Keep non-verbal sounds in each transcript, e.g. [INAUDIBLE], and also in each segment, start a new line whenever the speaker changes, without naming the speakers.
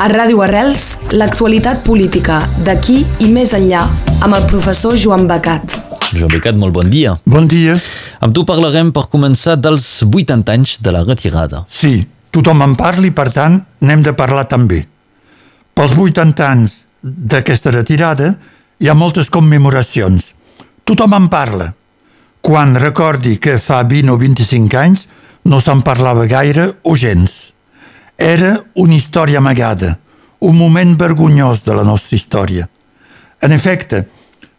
A Ràdio Arrels, l'actualitat política d'aquí i més enllà amb el professor Joan Becat.
Joan Becat, molt bon dia.
Bon dia.
Amb tu parlarem per començar dels 80 anys de la retirada.
Sí, tothom en parli, per tant, n'hem de parlar també. Pels 80 anys d'aquesta retirada hi ha moltes commemoracions. Tothom en parla. Quan recordi que fa 20 o 25 anys no se'n parlava gaire o gens. Era una història amagada, un moment vergonyós de la nostra història. En efecte,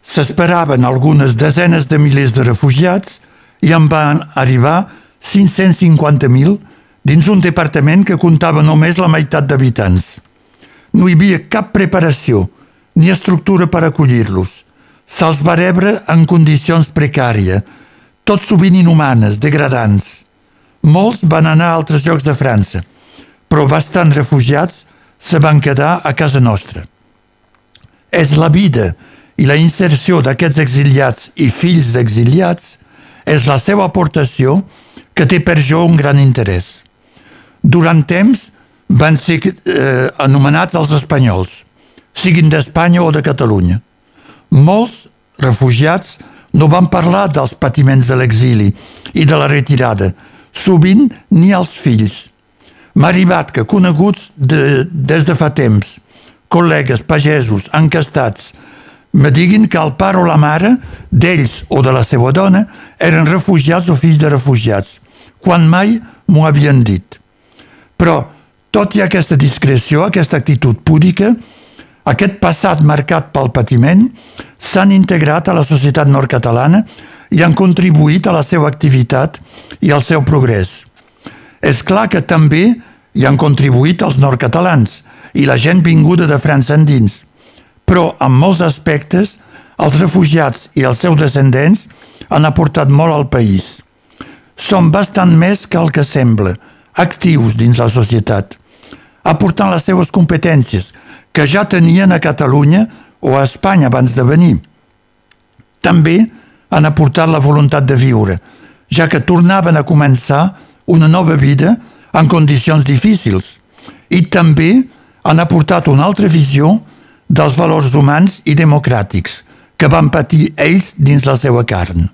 s'esperaven algunes desenes de milers de refugiats i en van arribar 550.000 dins un departament que comptava només la meitat d'habitants. No hi havia cap preparació ni estructura per acollir-los. Se'ls va rebre en condicions precàries, tot sovint inhumanes, degradants. Molts van anar a altres llocs de França, però bastants refugiats se van quedar a casa nostra. És la vida i la inserció d'aquests exiliats i fills d'exiliats és la seva aportació que té per jo un gran interès. Durant temps van ser eh, anomenats els espanyols, siguin d'Espanya o de Catalunya. Molts refugiats no van parlar dels patiments de l'exili i de la retirada, sovint ni als fills. M'ha arribat que coneguts de, des de fa temps, col·legues, pagesos, encastats, me diguin que el pare o la mare d'ells o de la seva dona eren refugiats o fills de refugiats, quan mai m'ho havien dit. Però, tot i aquesta discreció, aquesta actitud púdica, aquest passat marcat pel patiment s'han integrat a la societat nord-catalana i han contribuït a la seva activitat i al seu progrés. És clar que també hi han contribuït els nord-catalans i la gent vinguda de França endins, però en molts aspectes els refugiats i els seus descendents han aportat molt al país. Són bastant més que el que sembla, actius dins la societat, aportant les seves competències, que ja tenien a Catalunya o a Espanya abans de venir. També han aportat la voluntat de viure, ja que tornaven a començar una nova vida en condicions difícils i també han aportat una altra visió dels valors humans i democràtics que van patir ells dins la seva carn.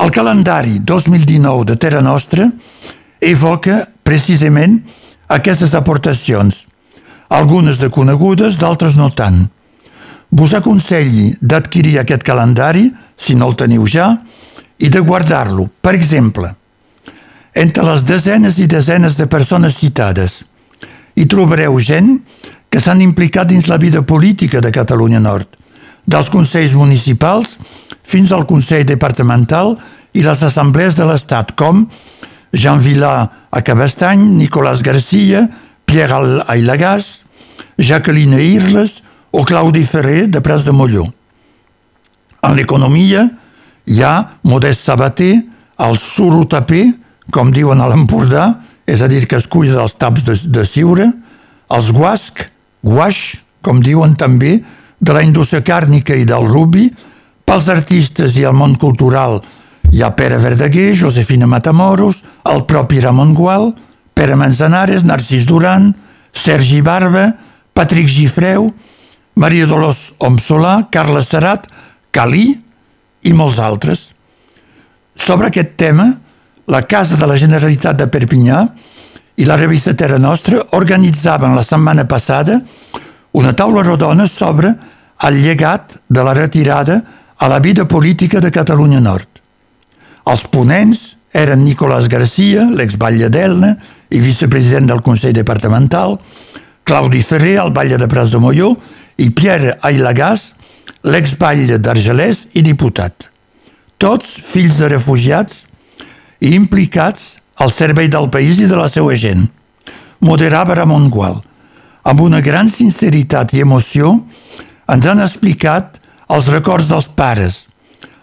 El calendari 2019 de Terra Nostra evoca precisament aquestes aportacions, algunes de conegudes, d'altres no tant. Vos aconselli d'adquirir aquest calendari, si no el teniu ja, i de guardar-lo. Per exemple, entre les desenes i desenes de persones citades hi trobareu gent que s'han implicat dins la vida política de Catalunya Nord, dels consells municipals fins al Consell Departamental i les assemblees de l'Estat, com Jean Vilà a Cabestany, Nicolás Garcia, Pierre Ailagàs, Jacqueline Irles o Claudi Ferrer de Pres de Molló. En l'economia hi ha Modest Sabater, el suro taper, com diuen a l'Empordà, és a dir, que es cuida dels taps de, de ciure, els guasc, guaix, com diuen també, de la indústria càrnica i del rubi, pels artistes i el món cultural hi ha Pere Verdaguer, Josefina Matamoros, el propi Ramon Gual, Pere Manzanares, Narcís Duran, Sergi Barba, Patrick Gifreu, Maria Dolors Omsolà, Carles Serat, Calí i molts altres. Sobre aquest tema, la Casa de la Generalitat de Perpinyà i la revista Terra Nostra organitzaven la setmana passada una taula rodona sobre el llegat de la retirada a la vida política de Catalunya Nord. Els ponents eren Nicolás Garcia, l'exbatlle d'Elna i vicepresident del Consell Departamental, Claudi Ferrer, el batlle de Pras de Molló, i Pierre Ailagàs, l'exbatlle d'Argelès i diputat. Tots fills de refugiats i implicats al servei del país i de la seva gent. Moderava Ramon Gual. Amb una gran sinceritat i emoció ens han explicat els records dels pares,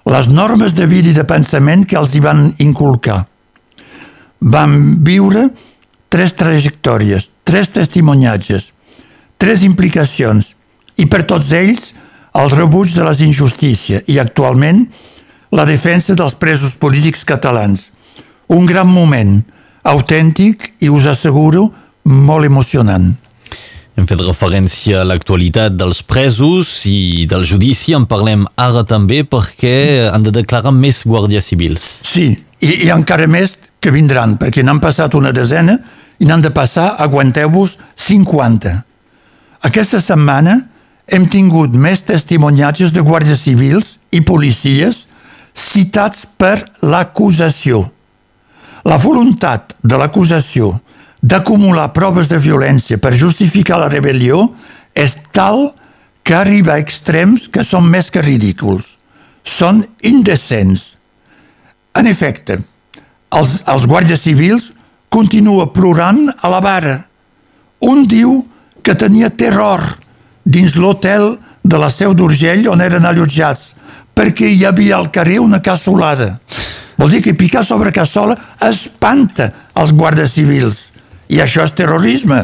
les normes de vida i de pensament que els hi van inculcar. Van viure tres trajectòries, tres testimoniatges, tres implicacions i per tots ells el rebuig de les injustícies i actualment la defensa dels presos polítics catalans. Un gran moment, autèntic i us asseguro molt emocionant.
Hem fet referència a l'actualitat dels presos i del judici, en parlem ara també perquè han de declarar més guàrdies civils.
Sí, i, i encara més que vindran, perquè n'han passat una desena i n'han de passar, aguanteu-vos, 50. Aquesta setmana hem tingut més testimoniatges de guàrdies civils i policies citats per l'acusació. La voluntat de l'acusació d'acumular proves de violència per justificar la rebel·lió és tal que arriba a extrems que són més que ridículs. Són indecents. En efecte, els, els guàrdies civils continua plorant a la vara. Un diu que tenia terror dins l'hotel de la Seu d'Urgell on eren allotjats perquè hi havia al carrer una cassolada. Vol dir que picar sobre cassola espanta els guàrdies civils. I això és terrorisme.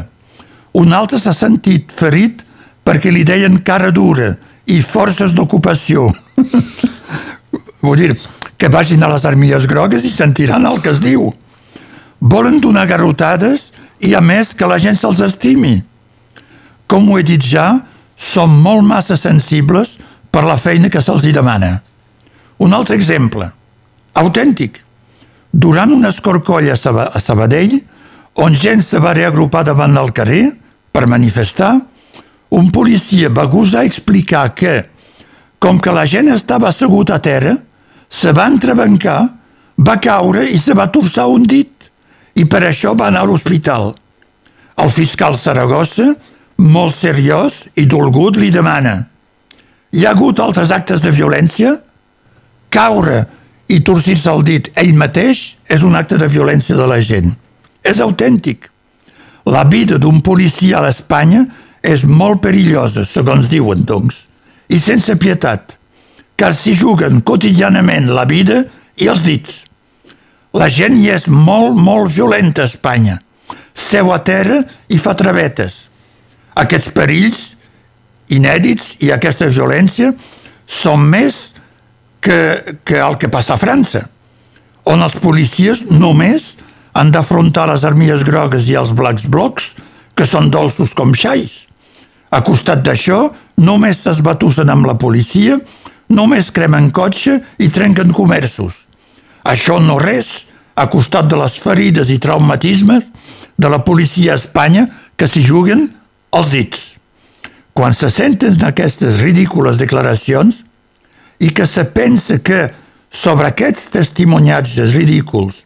Un altre s'ha sentit ferit perquè li deien cara dura i forces d'ocupació. [LAUGHS] Vull dir, que vagin a les armilles grogues i sentiran el que es diu. Volen donar garrotades i a més que la gent se'ls estimi. Com ho he dit ja, som molt massa sensibles per la feina que se'ls demana. Un altre exemple, autèntic. Durant una escorcolla a Sabadell, on gent se va reagrupar davant del carrer per manifestar, un policia va gosar explicar que, com que la gent estava assegut a terra, se va entrebancar, va caure i se va torçar un dit, i per això va anar a l'hospital. El fiscal Saragossa, molt seriós i dolgut, li demana hi ha hagut altres actes de violència? Caure i torcir-se el dit ell mateix és un acte de violència de la gent és autèntic. La vida d'un policia a l'Espanya és molt perillosa, segons diuen, doncs, i sense pietat, car s'hi juguen quotidianament la vida i els dits. La gent hi és molt, molt violenta a Espanya. Seu a terra i fa travetes. Aquests perills inèdits i aquesta violència són més que, que el que passa a França, on els policies només han d'afrontar les armilles grogues i els blacks blocs, que són dolços com xais. A costat d'això, només s'esbatussen amb la policia, només cremen cotxe i trenquen comerços. Això no res, a costat de les ferides i traumatismes de la policia a Espanya que s'hi juguen els dits. Quan se senten aquestes ridícules declaracions i que se pensa que sobre aquests testimoniatges ridículs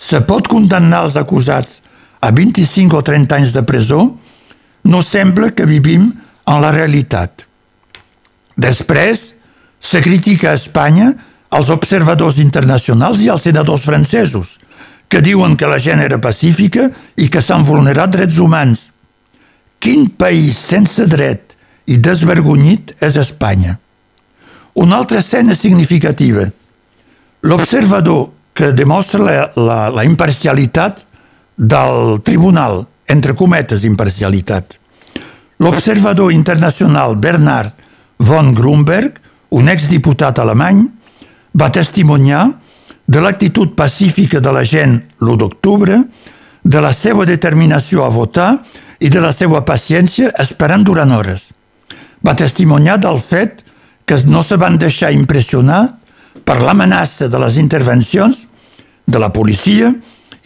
se pot condemnar els acusats a 25 o 30 anys de presó, no sembla que vivim en la realitat. Després, se critica a Espanya els observadors internacionals i els senadors francesos, que diuen que la gent era pacífica i que s'han vulnerat drets humans. Quin país sense dret i desvergonyit és Espanya? Una altra escena significativa. L'observador que demostra la, la, la imparcialitat del tribunal, entre cometes imparcialitat. L'observador internacional Bernard von Grunberg, un exdiputat alemany, va testimoniar de l'actitud pacífica de la gent l'1 d'octubre, de la seva determinació a votar i de la seva paciència esperant durant hores. Va testimoniar del fet que no se van deixar impressionar per l'amenaça de les intervencions de la policia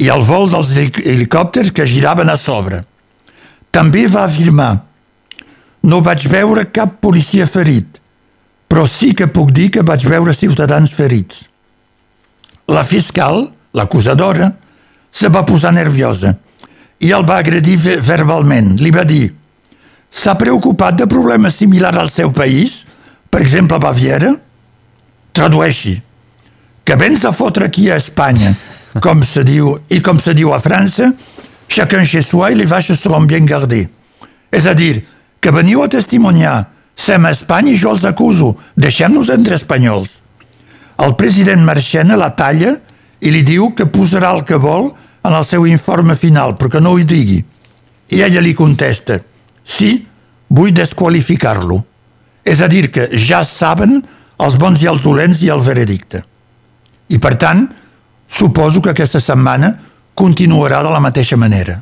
i el vol dels helicòpters que giraven a sobre. També va afirmar no vaig veure cap policia ferit, però sí que puc dir que vaig veure ciutadans ferits. La fiscal, l'acusadora, se va posar nerviosa i el va agredir verbalment. Li va dir s'ha preocupat de problemes similars al seu país, per exemple a Baviera? Tradueixi que vens a fotre aquí a Espanya, com se diu, i com se diu a França, chacun chez soi les vaches seront bien gardées. És a dir, que veniu a testimoniar, sem a Espanya i jo els acuso, deixem-nos entre espanyols. El president Marchena la talla i li diu que posarà el que vol en el seu informe final, però que no ho digui. I ella li contesta, sí, vull desqualificar-lo. És a dir, que ja saben els bons i els dolents i el veredicte. I per tant, suposo que aquesta setmana continuarà de la mateixa manera.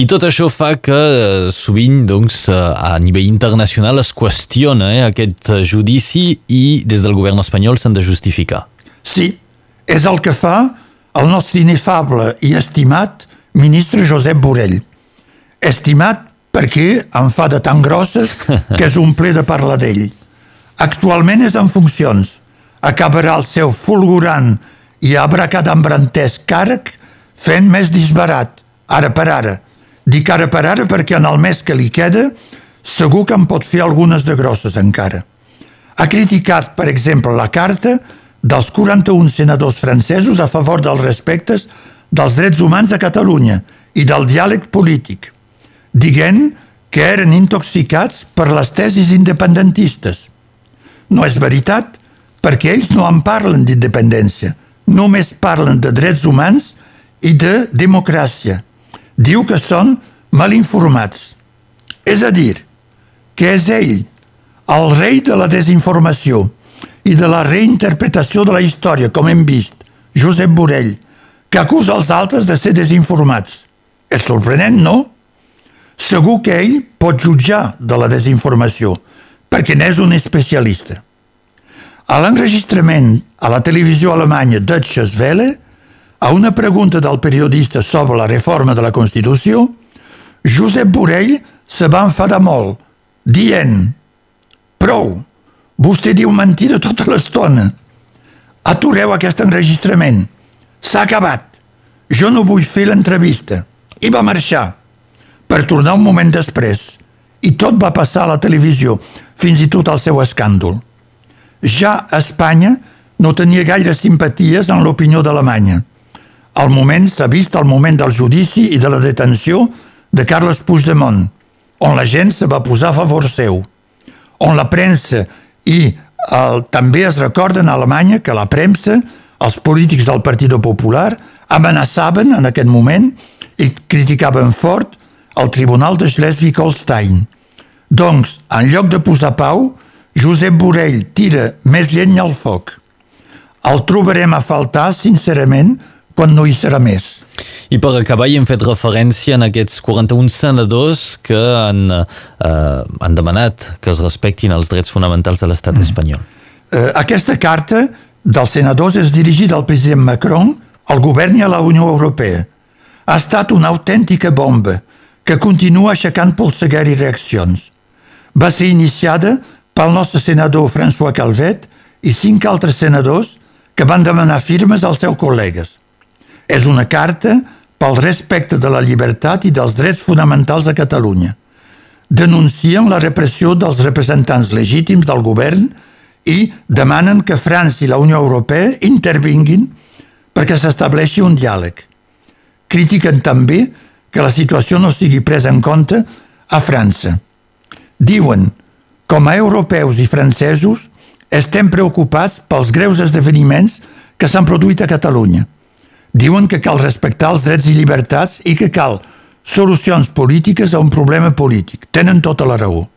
I tot això fa que eh, sovint doncs, eh, a nivell internacional es qüestiona eh, aquest judici i des del govern espanyol s'han de justificar.
Sí, és el que fa el nostre inefable i estimat ministre Josep Borrell. Estimat perquè en fa de tan grosses que és un ple de parlar d'ell. Actualment és en funcions. Acabarà el seu fulgurant i abracadambrantès càrrec fent més disbarat, ara per ara. Dic ara per ara perquè en el mes que li queda segur que en pot fer algunes de grosses encara. Ha criticat, per exemple, la carta dels 41 senadors francesos a favor dels respectes dels drets humans a Catalunya i del diàleg polític, dient que eren intoxicats per les tesis independentistes. No és veritat, perquè ells no en parlen d'independència, només parlen de drets humans i de democràcia. Diu que són mal informats. És a dir, que és ell, el rei de la desinformació, i de la reinterpretació de la història, com hem vist, Josep Borrell, que acusa els altres de ser desinformats. És sorprenent, no? Segur que ell pot jutjar de la desinformació, perquè n'és un especialista. A l'enregistrament a la televisió alemanya Deutsche Welle, a una pregunta del periodista sobre la reforma de la Constitució, Josep Borrell se va enfadar molt, dient «Prou, Vostè diu mentida tota l'estona. Atureu aquest enregistrament. S'ha acabat. Jo no vull fer l'entrevista. I va marxar. Per tornar un moment després. I tot va passar a la televisió, fins i tot el seu escàndol. Ja a Espanya no tenia gaire simpaties en l'opinió d'Alemanya. Al moment s'ha vist el moment del judici i de la detenció de Carles Puigdemont, on la gent se va posar a favor seu, on la premsa i el, també es recorden a Alemanya que la premsa, els polítics del Partit Popular, amenaçaven en aquest moment i criticaven fort el Tribunal de Schleswig-Holstein. Doncs, en lloc de posar pau, Josep Borrell tira més llenya al foc. El trobarem a faltar, sincerament, quan no hi serà més.
I per acabar hi hem fet referència en aquests 41 senadors que han, eh, han demanat que es respectin els drets fonamentals de l'estat mm. espanyol.
Eh, aquesta carta dels senadors és dirigida al president Macron, al govern i a la Unió Europea. Ha estat una autèntica bomba que continua aixecant polseguer i reaccions. Va ser iniciada pel nostre senador François Calvet i cinc altres senadors que van demanar firmes als seus col·legues. És una carta pel respecte de la llibertat i dels drets fonamentals a Catalunya. Denuncien la repressió dels representants legítims del govern i demanen que França i la Unió Europea intervinguin perquè s'estableixi un diàleg. Critiquen també que la situació no sigui presa en compte a França. Diuen, com a europeus i francesos, estem preocupats pels greus esdeveniments que s'han produït a Catalunya – Diuen que cal respectar els drets i llibertats i que cal solucions polítiques a un problema polític. Tenen tota la raó.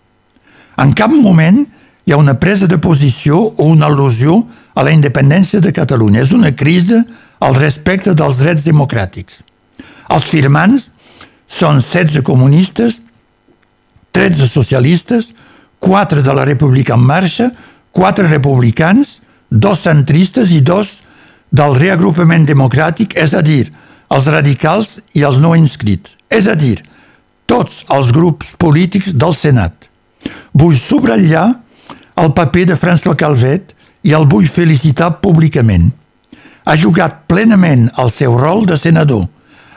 En cap moment hi ha una presa de posició o una al·lusió a la independència de Catalunya. És una crisi al respecte dels drets democràtics. Els firmants són 16 comunistes, 13 socialistes, 4 de la República en marxa, 4 republicans, dos centristes i dos del reagrupament democràtic, és a dir, els radicals i els no inscrits, és a dir, tots els grups polítics del Senat. Vull subratllar el paper de François Calvet i el vull felicitar públicament. Ha jugat plenament el seu rol de senador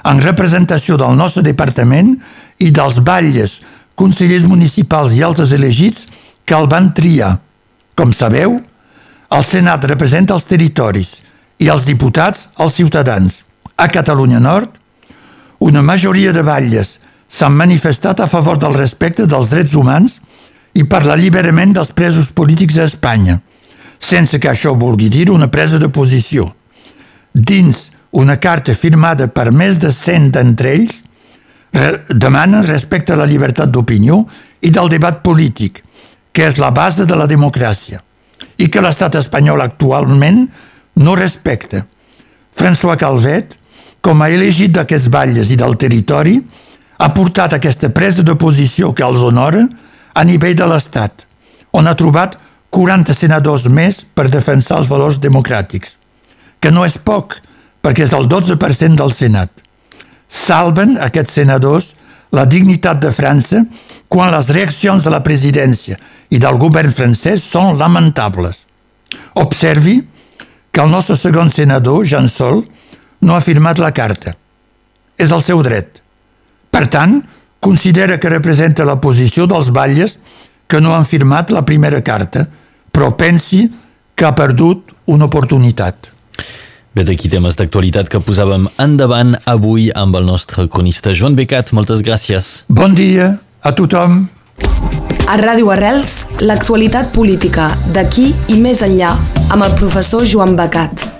en representació del nostre departament i dels batlles, consellers municipals i altres elegits que el van triar. Com sabeu, el Senat representa els territoris i els diputats als ciutadans. A Catalunya Nord, una majoria de batlles s'han manifestat a favor del respecte dels drets humans i per l'alliberament dels presos polítics a Espanya, sense que això vulgui dir una presa de posició. Dins una carta firmada per més de 100 d'entre ells, demanen respecte a la llibertat d'opinió i del debat polític, que és la base de la democràcia, i que l'estat espanyol actualment no respecta. François Calvet, com a elegit d'aquests batlles i del territori, ha portat aquesta presa de posició que els honora a nivell de l'Estat, on ha trobat 40 senadors més per defensar els valors democràtics, que no és poc, perquè és el 12% del Senat. Salven aquests senadors la dignitat de França quan les reaccions de la presidència i del govern francès són lamentables. Observi que el nostre segon senador, Jean Sol, no ha firmat la carta. És el seu dret. Per tant, considera que representa la posició dels batlles que no han firmat la primera carta, però pensi que ha perdut una oportunitat.
Bé, d'aquí temes d'actualitat que posàvem endavant avui amb el nostre cronista Joan Becat. Moltes gràcies.
Bon dia a tothom.
A Ràdio Arrels, l'actualitat política d'aquí i més enllà amb el professor Joan Becat.